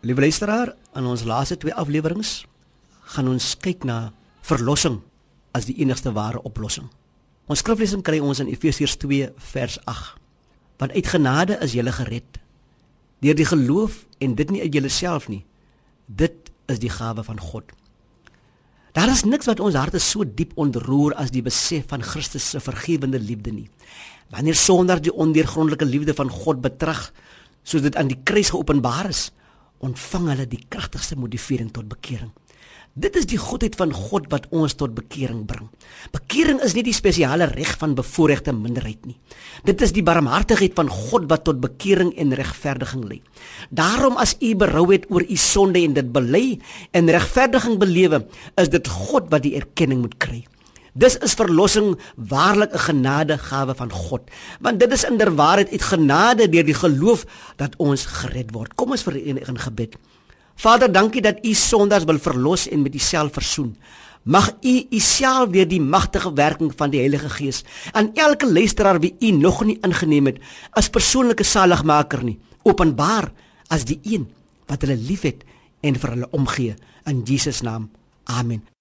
Liewe luisteraar, in ons laaste twee afleweringe gaan ons kyk na verlossing as die enigste ware oplossing. Ons skriflesing kry ons in Efesiërs 2 vers 8. Want uit genade is jy gered deur die geloof en dit nie uit jouself nie. Dit is die gawe van God. Daar is niks wat ons harte so diep ontroer as die besef van Christus se vergewende liefde nie. Wanneer sonder die ondeurgrondelike liefde van God betrag, soos dit aan die kruis geopenbaar is, ontvang hulle die kragtigste motivering tot bekering. Dit is die godheid van God wat ons tot bekering bring. Bekering is nie die spesiale reg van bevoorregte minderheid nie. Dit is die barmhartigheid van God wat tot bekering en regverdiging lei. Daarom as u berou het oor u sonde en dit bely en regverdiging belewe, is dit God wat die erkenning moet kry. Dis is verlossing waarlik 'n genadegawe van God, want dit is inderwaarheid uit genade deur die geloof dat ons gered word. Kom ons verenig in gebed. Vader, dankie dat U sondaars wil verlos en met U self versoen. Mag U U self deur die magtige werking van die Heilige Gees aan elke luisteraar wie U nog nie ingeneem het as persoonlike saligmaker nie, openbaar as die een wat hulle liefhet en vir hulle omgee in Jesus naam. Amen.